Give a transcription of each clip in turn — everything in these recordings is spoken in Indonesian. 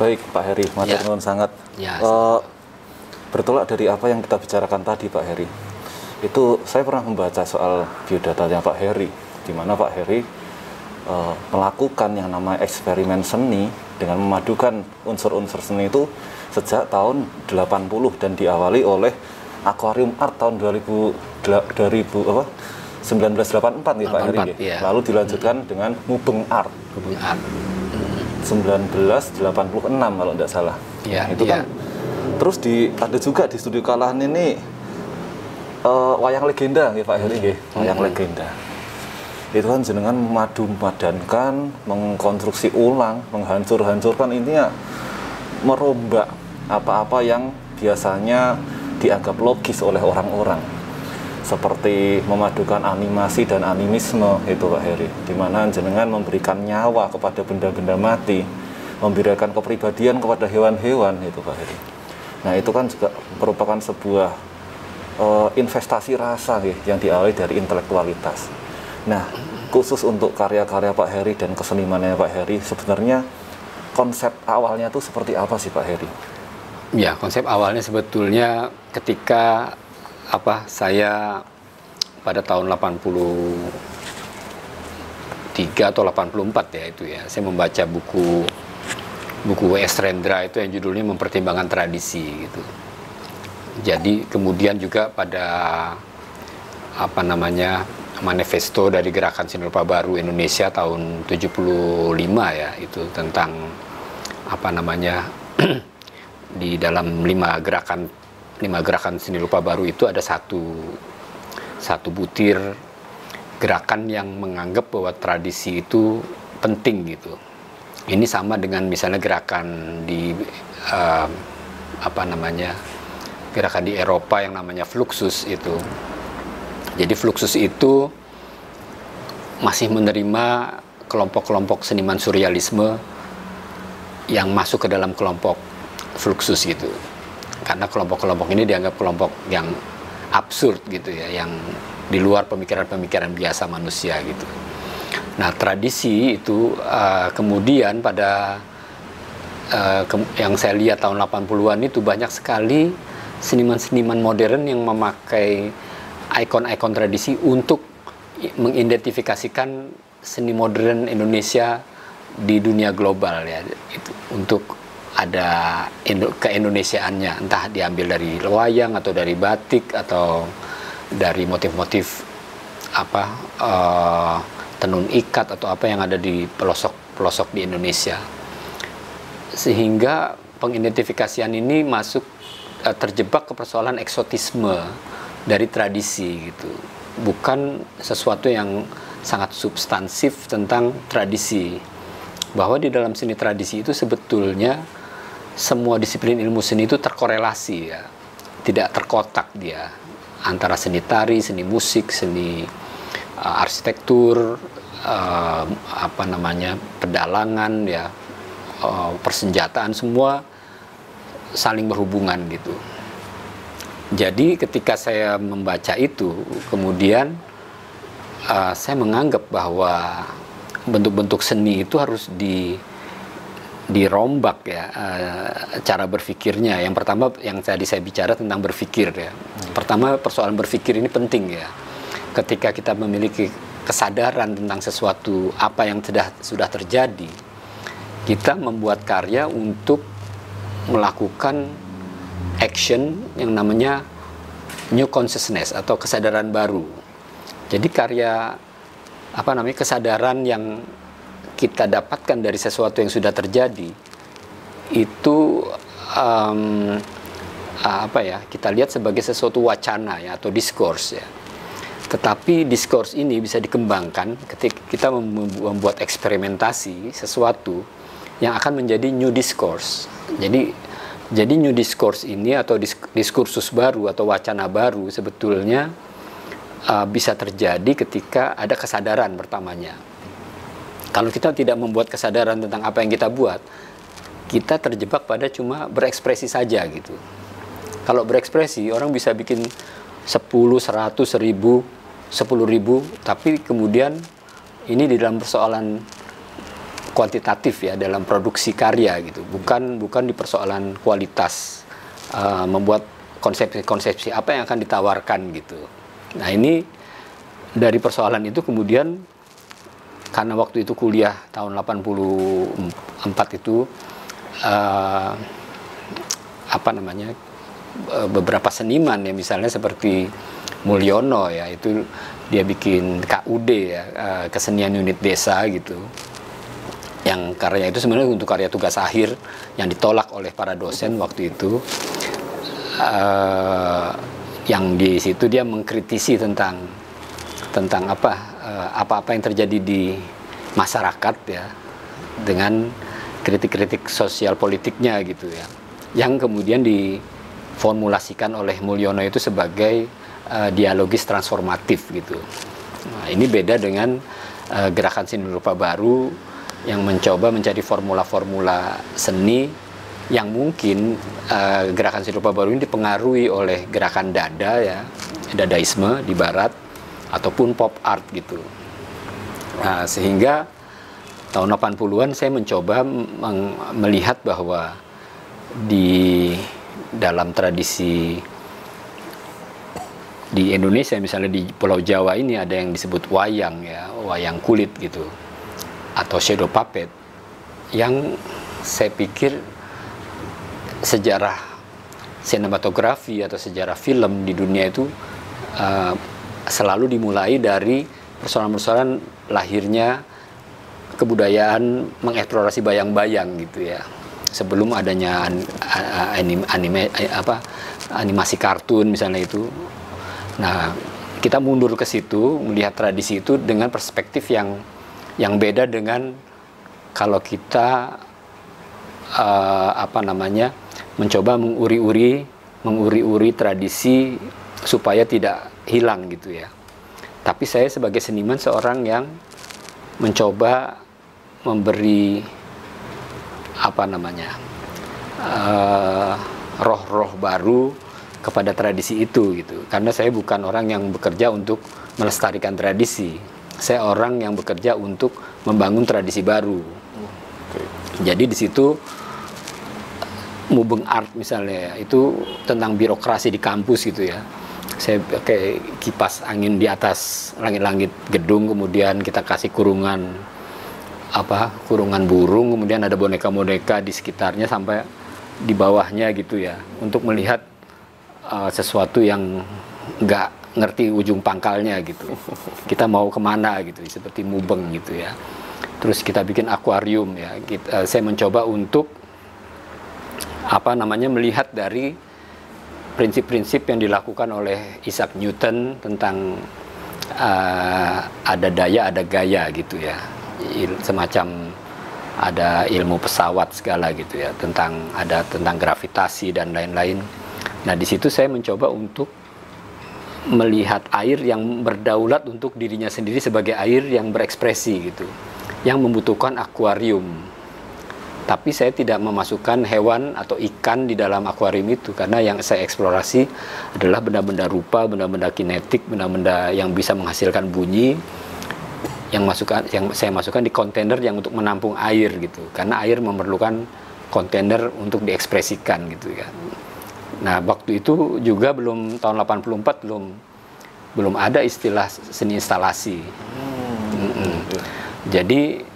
Baik Pak Heri, matur Ya. sangat. Ya, Eh, bertolak dari apa yang kita bicarakan tadi Pak Heri, itu saya pernah membaca soal biodatanya Pak Heri, di mana Pak Heri eh, melakukan yang namanya eksperimen seni dengan memadukan unsur-unsur seni itu sejak tahun 80 dan diawali oleh Aquarium Art tahun 2000 dela- 2000 apa 1984 ya Pak Heri 84, ya. iya. Lalu dilanjutkan dengan Mubeng Art Hubungan art. 1986 kalau tidak salah. Iya, Nah, itu iya. kan terus di ada juga di studio Kalahan ini eh, wayang legenda ya Pak Heri nggih, wayang legenda. Itu kan jenengan memadu memadankan, mengkonstruksi ulang, menghancur-hancurkan intinya merombak apa-apa yang biasanya dianggap logis oleh orang-orang seperti memadukan animasi dan animisme itu Pak Heri. Di mana jenengan memberikan nyawa kepada benda-benda mati memberikan kepribadian kepada hewan-hewan itu Pak Heri. Nah itu kan juga merupakan sebuah eh, investasi rasa nggih, yang diawali dari intelektualitas. Nah khusus untuk karya-karya Pak Heri dan kesenimannya Pak Heri sebenarnya konsep awalnya itu seperti apa sih Pak Heri? Ya, konsep awalnya sebetulnya ketika apa saya pada tahun 83 atau 84 ya itu ya. Saya membaca buku buku W.S. Rendra itu yang judulnya Mempertimbangkan Tradisi gitu. Jadi kemudian juga pada apa namanya manifesto dari Gerakan Sinerpa Baru Indonesia tahun 75 ya itu tentang apa namanya di dalam lima gerakan lima gerakan seni rupa baru itu ada satu satu butir gerakan yang menganggap bahwa tradisi itu penting gitu. Ini sama dengan misalnya gerakan di eh, apa namanya gerakan di Eropa yang namanya Fluxus itu. Jadi Fluxus itu masih menerima kelompok-kelompok seniman surrealisme yang masuk ke dalam kelompok Fluxus gitu. Karena kelompok-kelompok ini dianggap kelompok yang absurd gitu ya, yang di luar pemikiran-pemikiran biasa manusia gitu. Nah, tradisi itu eh, kemudian pada eh, ke- yang saya lihat tahun 80-an itu banyak sekali seniman-seniman modern yang memakai ikon-ikon tradisi untuk mengidentifikasikan seni modern Indonesia di dunia global ya itu untuk ada Indo- keindonesiaannya. Entah diambil dari wayang atau dari batik atau dari motif-motif apa eh, tenun ikat atau apa yang ada di pelosok-pelosok di Indonesia. Sehingga pengidentifikasian ini masuk eh, terjebak ke persoalan eksotisme dari tradisi gitu. Bukan sesuatu yang sangat substansif tentang tradisi. Bahwa di dalam seni tradisi itu sebetulnya semua disiplin ilmu seni itu terkorelasi ya. Tidak terkotak dia. Antara seni tari seni musik seni uh, arsitektur uh, apa namanya pedalangan ya uh, persenjataan semua saling berhubungan gitu. Jadi ketika saya membaca itu kemudian uh, saya menganggap bahwa bentuk-bentuk seni itu harus di dirombak ya eh, cara berpikirnya. Yang pertama yang tadi saya bicara tentang berpikir ya. Pertama persoalan berpikir ini penting ya. Ketika kita memiliki kesadaran tentang sesuatu apa yang sudah sudah terjadi, kita membuat karya untuk melakukan action yang namanya new consciousness atau kesadaran baru. Jadi karya apa namanya kesadaran yang kita dapatkan dari sesuatu yang sudah terjadi itu em, apa ya kita lihat sebagai sesuatu wacana ya atau diskurs ya. Tetapi diskurs ini bisa dikembangkan ketika kita mem- membuat eksperimentasi sesuatu yang akan menjadi new discourse. Jadi jadi new discourse ini atau dis- diskursus baru atau wacana baru sebetulnya uh, bisa terjadi ketika ada kesadaran pertamanya. Kalau kita tidak membuat kesadaran tentang apa yang kita buat, kita terjebak pada cuma berekspresi saja gitu. Kalau berekspresi, orang bisa bikin 10, 100, 1000, 10 ribu, tapi kemudian ini di dalam persoalan kuantitatif ya dalam produksi karya gitu, bukan bukan di persoalan kualitas uh, membuat konsepsi-konsepsi apa yang akan ditawarkan gitu. Nah ini dari persoalan itu kemudian karena waktu itu kuliah tahun 84 itu uh, apa namanya beberapa seniman ya misalnya seperti Mulyono ya itu dia bikin KUD ya uh, kesenian unit desa gitu. Yang karya itu sebenarnya untuk karya tugas akhir yang ditolak oleh para dosen waktu itu. Uh, yang di situ dia mengkritisi tentang tentang apa apa-apa yang terjadi di masyarakat ya dengan kritik-kritik sosial politiknya gitu ya yang kemudian diformulasikan oleh Mulyono itu sebagai uh, dialogis transformatif gitu. Nah, ini beda dengan uh, gerakan seni rupa baru yang mencoba mencari formula-formula seni yang mungkin uh, gerakan seni rupa baru ini dipengaruhi oleh gerakan dada ya, dadaisme di barat ataupun pop art gitu. Nah, sehingga tahun 80-an saya mencoba melihat bahwa di dalam tradisi di Indonesia misalnya di Pulau Jawa ini ada yang disebut wayang ya wayang kulit gitu atau shadow puppet yang saya pikir sejarah sinematografi atau sejarah film di dunia itu uh, selalu dimulai dari persoalan-persoalan lahirnya kebudayaan mengeksplorasi bayang-bayang gitu ya. Sebelum adanya anime, anime apa animasi kartun misalnya itu. Nah, kita mundur ke situ melihat tradisi itu dengan perspektif yang yang beda dengan kalau kita uh, apa namanya mencoba menguri-uri menguri-uri tradisi supaya tidak hilang gitu ya. Tapi saya sebagai seniman seorang yang mencoba memberi apa namanya uh, roh-roh baru kepada tradisi itu gitu karena saya bukan orang yang bekerja untuk melestarikan tradisi saya orang yang bekerja untuk membangun tradisi baru okay. jadi di situ mubeng art misalnya itu tentang birokrasi di kampus gitu ya saya pakai kipas angin di atas langit-langit gedung kemudian kita kasih kurungan apa kurungan burung kemudian ada boneka-boneka di sekitarnya sampai di bawahnya gitu ya untuk melihat uh, sesuatu yang nggak ngerti ujung pangkalnya gitu. Kita mau ke mana gitu, seperti mubeng gitu ya. Terus kita bikin akuarium ya. Kita, uh, saya mencoba untuk apa namanya melihat dari prinsip-prinsip yang dilakukan oleh Isaac Newton tentang uh, ada daya ada gaya gitu ya. Il, semacam ada ilmu pesawat segala gitu ya tentang ada tentang gravitasi dan lain-lain Nah, di situ saya mencoba untuk melihat air yang berdaulat untuk dirinya sendiri sebagai air yang berekspresi gitu. Yang membutuhkan akuarium. Tapi saya tidak memasukkan hewan atau ikan di dalam akuarium itu karena yang saya eksplorasi adalah benda-benda rupa, benda-benda kinetik, benda-benda yang bisa menghasilkan bunyi yang masukkan yang saya masukkan di kontainer yang untuk menampung air gitu. Karena air memerlukan kontainer untuk diekspresikan gitu ya. Nah, waktu itu juga belum tahun 84 belum belum ada istilah seni instalasi. Hmm. Mm -mm. Jadi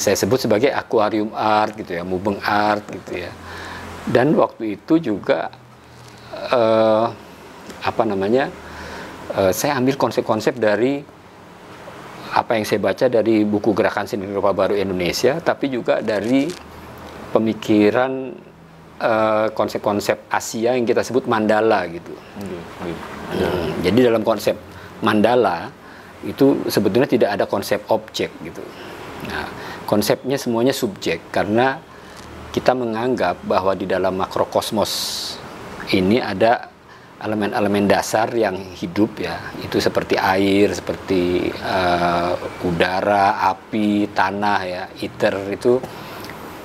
saya sebut sebagai aquarium art gitu ya, mubeng art gitu ya. Dan waktu itu juga uh, apa namanya? Uh, saya ambil konsep-konsep dari apa yang saya baca dari buku Gerakan Seni Rupa Baru Indonesia, tapi juga dari pemikiran Eh, konsep-konsep uh, Asia yang kita sebut mandala gitu. Hmm, hmm. Jadi dalam konsep mandala itu sebetulnya tidak ada konsep objek gitu. Nah, konsepnya semuanya subjek karena kita menganggap bahwa di dalam makrokosmos ini ada elemen-elemen dasar yang hidup ya. Itu seperti air seperti uh, udara api tanah ya. Iter itu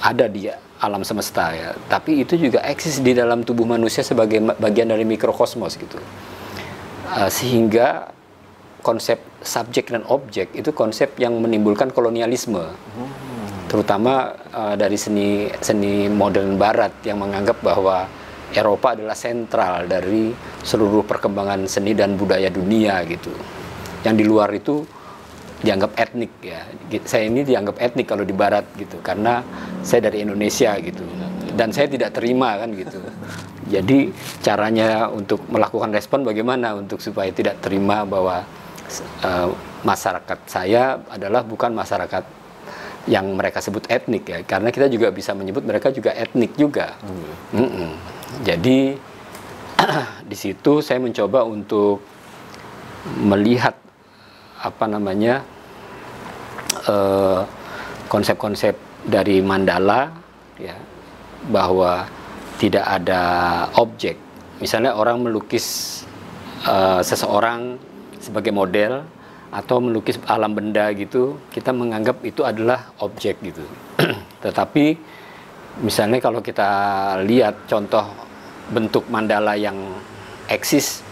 ada dia alam semesta ya. Tapi itu juga eksis di dalam tubuh manusia sebagai bagian dari mikrokosmos gitu. Uh, sehingga konsep subjek dan objek itu konsep yang menimbulkan kolonialisme. Hmm. Terutama uh, dari seni seni modern Barat yang menganggap bahwa Eropa adalah sentral dari seluruh perkembangan seni dan budaya dunia gitu. Yang di luar itu dianggap etnik ya. Saya ini dianggap etnik kalau di Barat gitu karena saya dari Indonesia gitu dan saya tidak terima kan gitu. Jadi caranya untuk melakukan respon bagaimana untuk supaya tidak terima bahwa uh, masyarakat saya adalah bukan masyarakat yang mereka sebut etnik ya karena kita juga bisa menyebut mereka juga etnik juga. Hmm. Mm -mm. Jadi di situ saya mencoba untuk melihat apa namanya eh, konsep-konsep uh, dari Mandala ya bahwa tidak ada objek. Misalnya orang melukis uh, seseorang sebagai model atau melukis alam benda gitu, kita menganggap itu adalah objek gitu. Tetapi misalnya kalau kita lihat contoh bentuk mandala yang eksis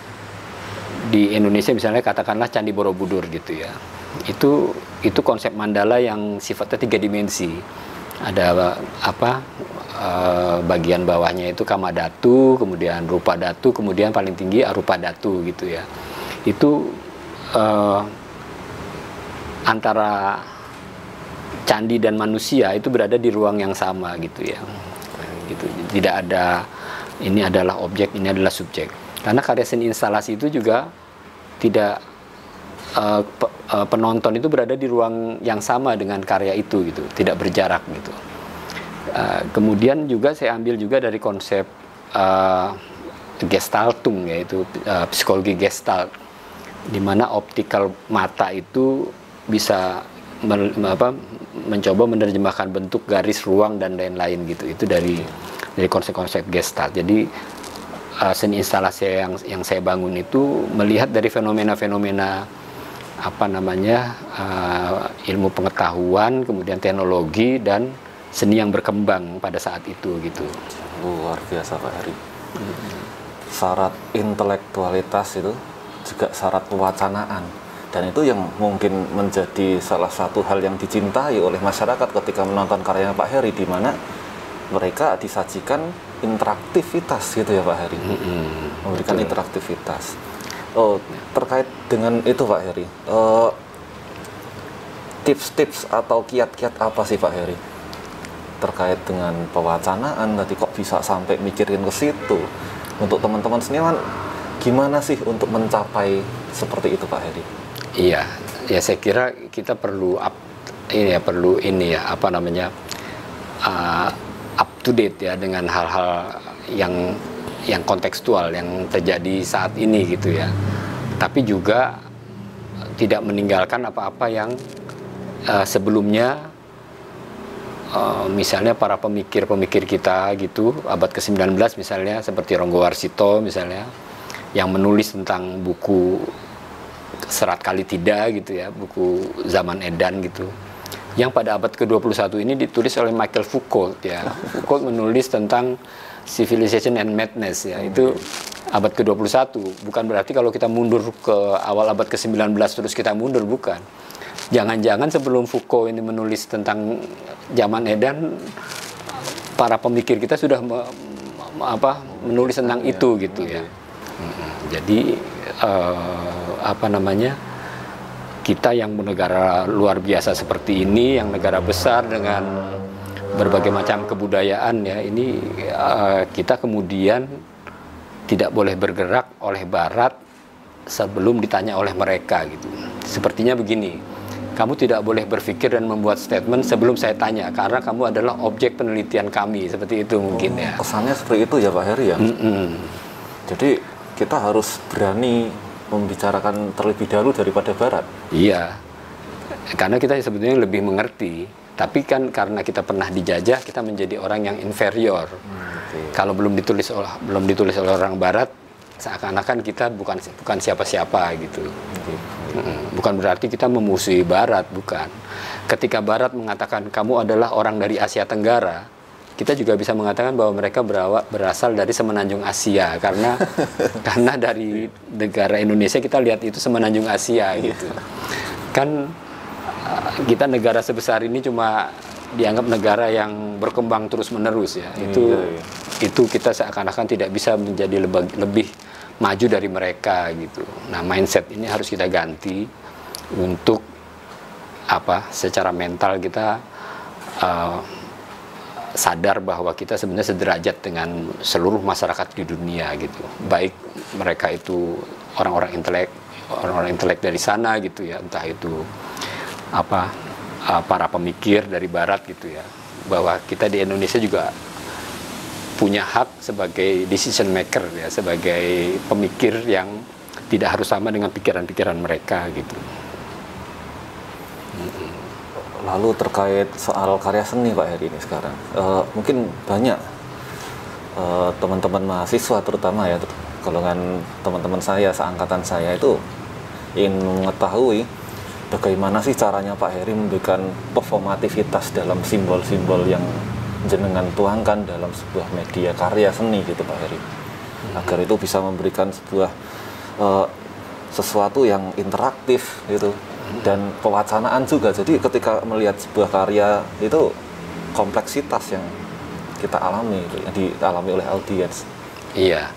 di Indonesia misalnya katakanlah Candi Borobudur gitu ya. Itu itu konsep mandala yang sifatnya tiga dimensi. Ada apa Eh, bagian bawahnya itu kamadatu, kemudian rupa datu, kemudian paling tinggi arupa datu gitu ya. Itu uh, antara candi dan manusia itu berada di ruang yang sama gitu ya. Gitu. Tidak ada ini adalah objek, ini adalah subjek. Karena karya seni instalasi itu juga tidak uh, penonton itu berada di ruang yang sama dengan karya itu gitu, tidak berjarak gitu. Uh, kemudian juga saya ambil juga dari konsep uh, gestaltung yaitu uh, psikologi gestalt di mana optikal mata itu bisa men, apa, mencoba menerjemahkan bentuk garis ruang dan lain-lain gitu itu dari dari konsep-konsep gestalt jadi uh, seni instalasi yang yang saya bangun itu melihat dari fenomena-fenomena apa namanya uh, ilmu pengetahuan kemudian teknologi dan seni yang berkembang pada saat itu gitu. Luar biasa Pak Heri. Syarat intelektualitas itu juga syarat pewacanaan dan itu yang mungkin menjadi salah satu hal yang dicintai oleh masyarakat ketika menonton karyanya Pak Heri di mana mereka disajikan interaktivitas gitu ya Pak Heri. Hmm, Memberikan betul. interaktivitas. Oh, terkait dengan itu Pak Heri. Uh, tips-tips atau kiat-kiat apa sih Pak Heri terkait dengan pewacanaan tadi kok bisa sampai mikirin ke situ untuk teman-teman seniman gimana sih untuk mencapai seperti itu Pak Hedi? Iya, ya saya kira kita perlu up ini ya perlu ini ya apa namanya uh, up to date ya dengan hal-hal yang yang kontekstual yang terjadi saat ini gitu ya. Tapi juga tidak meninggalkan apa-apa yang uh, sebelumnya uh, misalnya para pemikir-pemikir kita gitu abad ke-19 misalnya seperti Ronggo Warsito misalnya yang menulis tentang buku serat kali tidak gitu ya buku zaman edan gitu. Yang pada abad ke-21 ini ditulis oleh Michael Foucault ya. Foucault menulis tentang civilization and madness ya. Itu abad ke-21. Bukan berarti kalau kita mundur ke awal abad ke-19 terus kita mundur bukan. Jangan-jangan sebelum Foucault ini menulis tentang zaman Edan, para pemikir kita sudah me, apa menulis tentang ya, itu gitu ya. Jadi uh, apa namanya? Kita yang negara luar biasa seperti ini, yang negara besar dengan berbagai macam kebudayaan ya, ini uh, kita kemudian tidak boleh bergerak oleh Barat sebelum ditanya oleh mereka gitu. Sepertinya begini kamu tidak boleh berpikir dan membuat statement sebelum saya tanya karena kamu adalah objek penelitian kami seperti itu mungkin ya. Kesannya seperti itu ya Pak Heri ya. Mm -mm. Jadi kita harus berani membicarakan terlebih dahulu daripada Barat. Iya, karena kita sebetulnya lebih mengerti. Tapi kan karena kita pernah dijajah, kita menjadi orang yang inferior. Hmm, okay. Kalau belum ditulis oleh belum ditulis oleh orang Barat, seakan-akan kita bukan bukan siapa-siapa gitu. Okay. Bukan berarti kita memusuhi Barat, bukan. Ketika Barat mengatakan kamu adalah orang dari Asia Tenggara, kita juga bisa mengatakan bahwa mereka berawak, berasal dari semenanjung Asia karena karena dari negara Indonesia kita lihat itu semenanjung Asia gitu. Kan kita negara sebesar ini cuma dianggap negara yang berkembang terus menerus ya Iya, itu iya. itu kita seakan-akan tidak bisa menjadi lebih, lebih maju dari mereka gitu nah mindset ini harus kita ganti untuk apa secara mental kita uh, sadar bahwa kita sebenarnya sederajat dengan seluruh masyarakat di dunia gitu. Baik mereka itu orang-orang intelek orang-orang intelek dari sana gitu ya entah itu apa uh, para pemikir dari barat gitu ya bahwa kita di Indonesia juga punya hak sebagai decision maker ya sebagai pemikir yang tidak harus sama dengan pikiran-pikiran mereka gitu Lalu terkait soal karya seni Pak Heri ini sekarang, Eh, mungkin banyak eh, teman-teman mahasiswa terutama ya, golongan teman-teman saya seangkatan saya itu ingin mengetahui bagaimana sih caranya Pak Heri memberikan performativitas dalam simbol-simbol yang jenengan tuangkan dalam sebuah media karya seni gitu Pak Heri, agar itu bisa memberikan sebuah eh, sesuatu yang interaktif gitu dan pewacanaan juga. Jadi ketika melihat sebuah karya itu kompleksitas yang kita alami yang dialami oleh audiens. Iya,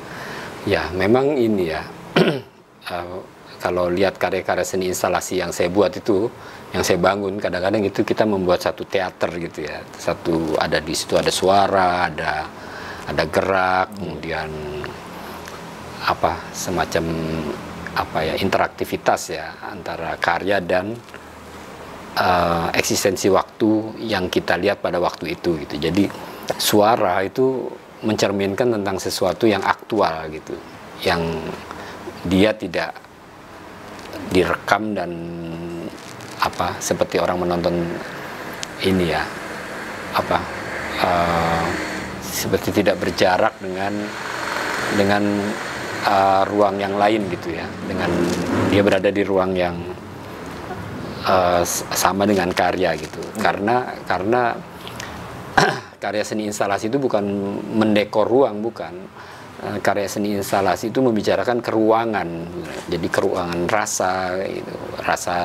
ya memang ini ya. eh, kalau lihat karya-karya seni instalasi yang saya buat itu, yang saya bangun, kadang-kadang itu kita membuat satu teater gitu ya. Satu ada di situ ada suara, ada ada gerak, kemudian apa semacam apa ya interaktivitas ya antara karya dan eh, eksistensi waktu yang kita lihat pada waktu itu gitu. Jadi suara itu mencerminkan tentang sesuatu yang aktual gitu, yang dia tidak direkam dan apa seperti orang menonton ini ya apa eh, seperti tidak berjarak dengan dengan eh, ruang yang lain gitu ya. Dengan dia berada di ruang yang s- sama dengan karya gitu. Karena karena karya seni instalasi itu bukan mendekor ruang bukan. Eh, karya seni instalasi itu membicarakan keruangan. Jadi keruangan rasa gitu. Rasa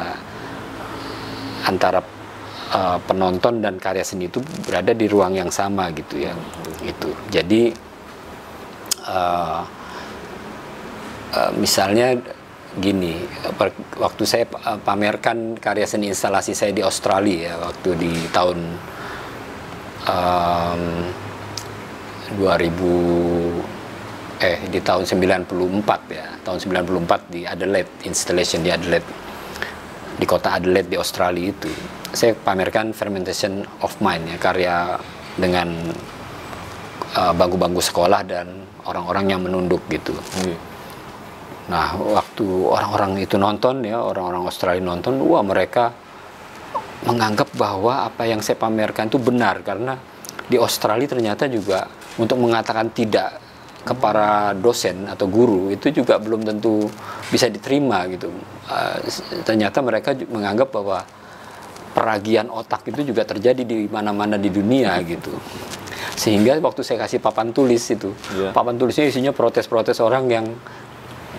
antara eh, penonton dan karya seni itu berada di ruang yang sama gitu ya. Itu jadi eh, eh, misalnya gini waktu saya pa- pamerkan karya seni instalasi saya di Australia ya waktu di tahun em, 2000 eh di tahun 94 ya tahun 94 di Adelaide installation di Adelaide di kota Adelaide di Australia itu saya pamerkan fermentation of mind ya karya dengan eh, bangku-bangku sekolah dan orang-orang yang menunduk gitu Nah, waktu orang-orang itu nonton ya, orang-orang Australia nonton, wah mereka menganggap bahwa apa yang saya pamerkan itu benar karena di Australia ternyata juga untuk mengatakan tidak ke para dosen atau guru itu juga belum tentu bisa diterima gitu. S- ternyata mereka menganggap bahwa peragian otak itu juga terjadi di mana-mana di dunia gitu. Sehingga waktu saya kasih papan tulis itu, Iya. papan tulisnya isinya protes-protes orang yang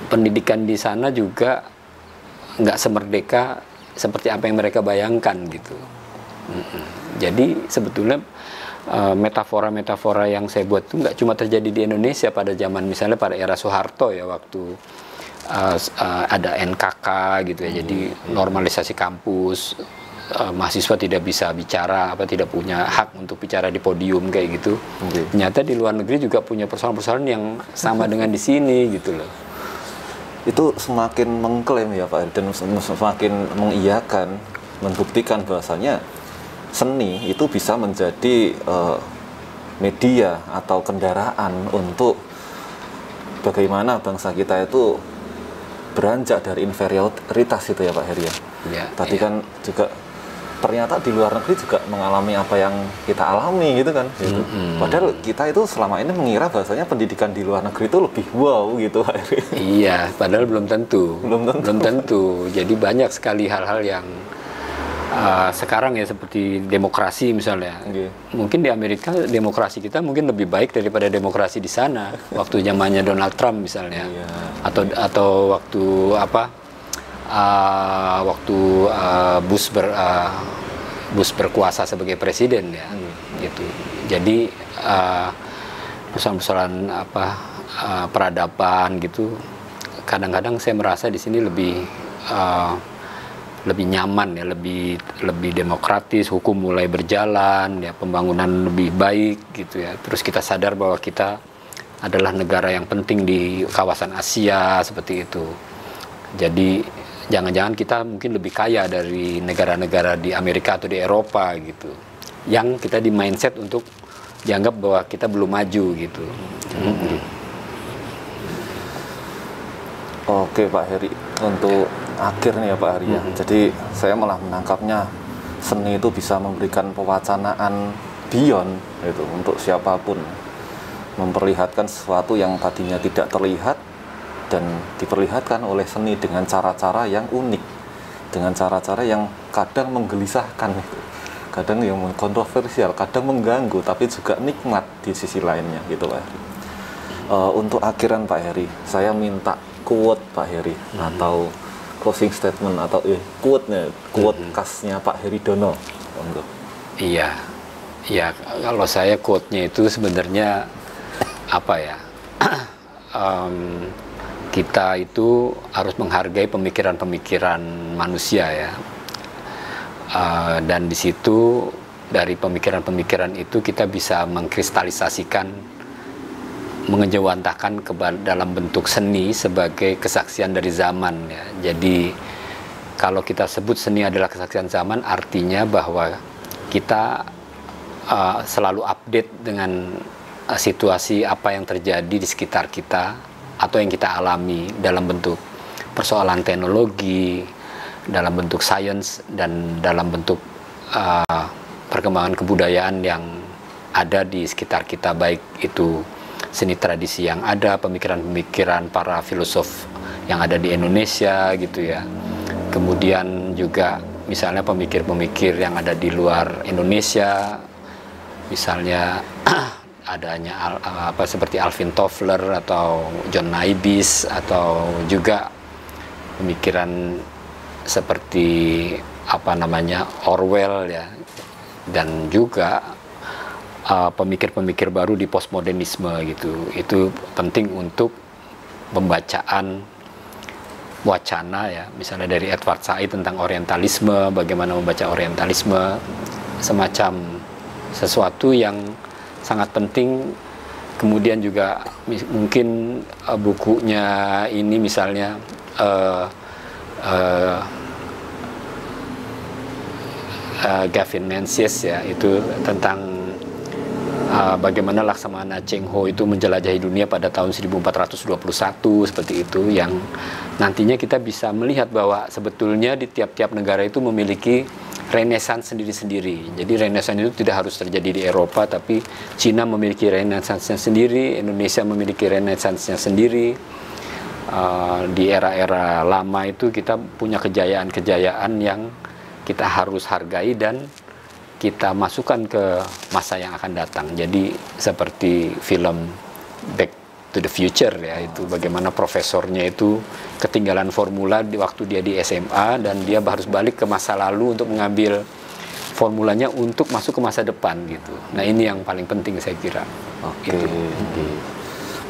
pendidikan di sana juga nggak semerdeka seperti apa yang mereka bayangkan gitu. Jadi sebetulnya eh, metafora-metafora yang saya buat itu nggak cuma terjadi di Indonesia pada zaman misalnya pada era Soeharto ya waktu eh, eh, ada NKK gitu ya. Jadi normalisasi kampus mahasiswa tidak bisa bicara apa tidak punya hak untuk bicara di podium kayak gitu. Ternyata di luar negeri juga punya persoalan-persoalan yang sama dengan di sini gitu loh. Itu semakin mengklaim ya Pak dan sem- semakin mengiyakan, membuktikan bahwasanya seni itu bisa menjadi eh, media atau kendaraan untuk bagaimana bangsa kita itu beranjak dari inferioritas itu ya Pak Heri ya. Ya, Tadi ya. kan juga ternyata di luar negeri juga mengalami apa yang kita alami gitu kan. Gitu. Padahal kita itu selama ini mengira bahwasanya pendidikan di luar negeri itu lebih wow gitu. Iya, padahal belum tentu. Belum tentu. tentu. Jadi banyak sekali hal-hal yang uh, sekarang ya seperti demokrasi misalnya. Iya. Mungkin di Amerika demokrasi kita mungkin lebih baik daripada demokrasi di sana. Waktu zamannya Donald Trump misalnya. Iya. Atau atau waktu apa? Uh, waktu uh, Bush ber, uh, Bush berkuasa sebagai presiden ya hmm. gitu. Jadi uh, persoalan-persoalan apa uh, peradaban gitu kadang-kadang saya merasa di sini lebih uh, lebih nyaman ya lebih lebih demokratis hukum mulai berjalan ya pembangunan lebih baik gitu ya. Terus kita sadar bahwa kita adalah negara yang penting di kawasan Asia seperti itu. Jadi jangan-jangan kita mungkin lebih kaya dari negara-negara di Amerika atau di Eropa gitu yang kita di mindset untuk dianggap bahwa kita belum maju gitu. Hmm. Oke Pak Heri, untuk akhir nih ya Pak Heri ya. Hmm. Jadi saya malah menangkapnya seni itu bisa memberikan pewacanaan beyond itu untuk siapa pun memperlihatkan sesuatu yang tadinya tidak terlihat dan diperlihatkan oleh seni dengan cara-cara yang unik dengan cara-cara yang kadang menggelisahkan itu kadang yang kontroversial kadang mengganggu tapi juga nikmat di sisi lainnya gitu Pak Heri. Uh, untuk akhiran Pak Heri saya minta quote Pak Heri hmm. atau closing statement atau eh quote-nya quote hmm. khasnya Pak Heri Dono. Untuk iya. Iya kalau saya quote-nya itu sebenarnya apa ya? Um, kita itu harus menghargai pemikiran-pemikiran manusia ya. Uh, dan di situ dari pemikiran-pemikiran itu kita bisa mengkristalisasikan mengejawantahkan ke dalam bentuk seni sebagai kesaksian dari zaman ya. Jadi kalau kita sebut seni adalah kesaksian zaman artinya bahwa kita uh, selalu update dengan uh, situasi apa yang terjadi di sekitar kita atau yang kita alami dalam bentuk persoalan teknologi, dalam bentuk sains dan dalam bentuk uh, perkembangan kebudayaan yang ada di sekitar kita baik itu seni tradisi yang ada, pemikiran-pemikiran para filosof yang ada di Indonesia gitu ya. Kemudian juga misalnya pemikir-pemikir yang ada di luar Indonesia, misalnya adanya al, apa seperti Alvin Toffler atau John Naibis atau juga pemikiran seperti apa namanya Orwell ya. Dan juga uh, pemikir-pemikir uh, baru di postmodernisme gitu. Itu penting untuk pembacaan wacana ya. Misalnya dari Edward Said tentang orientalisme bagaimana membaca orientalisme semacam sesuatu yang sangat penting. Kemudian juga mungkin uh, bukunya ini misalnya uh, uh, uh, Gavin Menzies ya itu tentang uh, bagaimana Laksamana Cheng Ho itu menjelajahi dunia pada tahun 1421 seperti itu yang nantinya kita bisa melihat bahwa sebetulnya di tiap-tiap negara itu memiliki renaissance sendiri-sendiri. Jadi renaissance itu tidak harus terjadi di Eropa, tapi Cina memiliki renaissance-nya sendiri, Indonesia memiliki renaissance-nya sendiri. Uh, di era-era lama itu kita punya kejayaan-kejayaan yang kita harus hargai dan kita masukkan ke masa yang akan datang. Jadi seperti film Back to the Future ya itu bagaimana profesornya itu ketinggalan formula di waktu dia di SMA dan dia harus balik ke masa lalu untuk mengambil formulanya untuk masuk ke masa depan gitu. Nah ini yang paling penting saya kira. Oke. Gitu.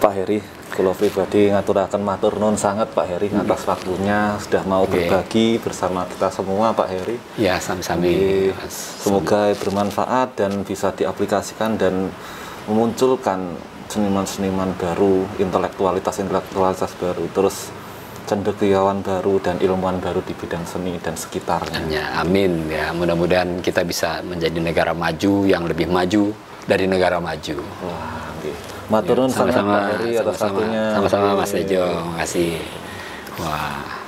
Pak Heri, kalau pribadi ngaturakan matur non sangat Pak Heri hmm. atas waktunya sudah mau okay. berbagi bersama kita semua Pak Heri. Ya sami-sami. Semoga bermanfaat dan bisa diaplikasikan dan memunculkan seniman-seniman baru, intelektualitas-intelektualitas baru, terus cendekiawan baru dan ilmuwan baru di bidang seni dan sekitarnya. Ya, amin ya. Mudah-mudahan kita bisa menjadi negara maju yang lebih maju dari negara maju. Wah. Maturun ya, sama-sama, sama-sama, sama-sama Mas Tejo. Terima kasih. Wah.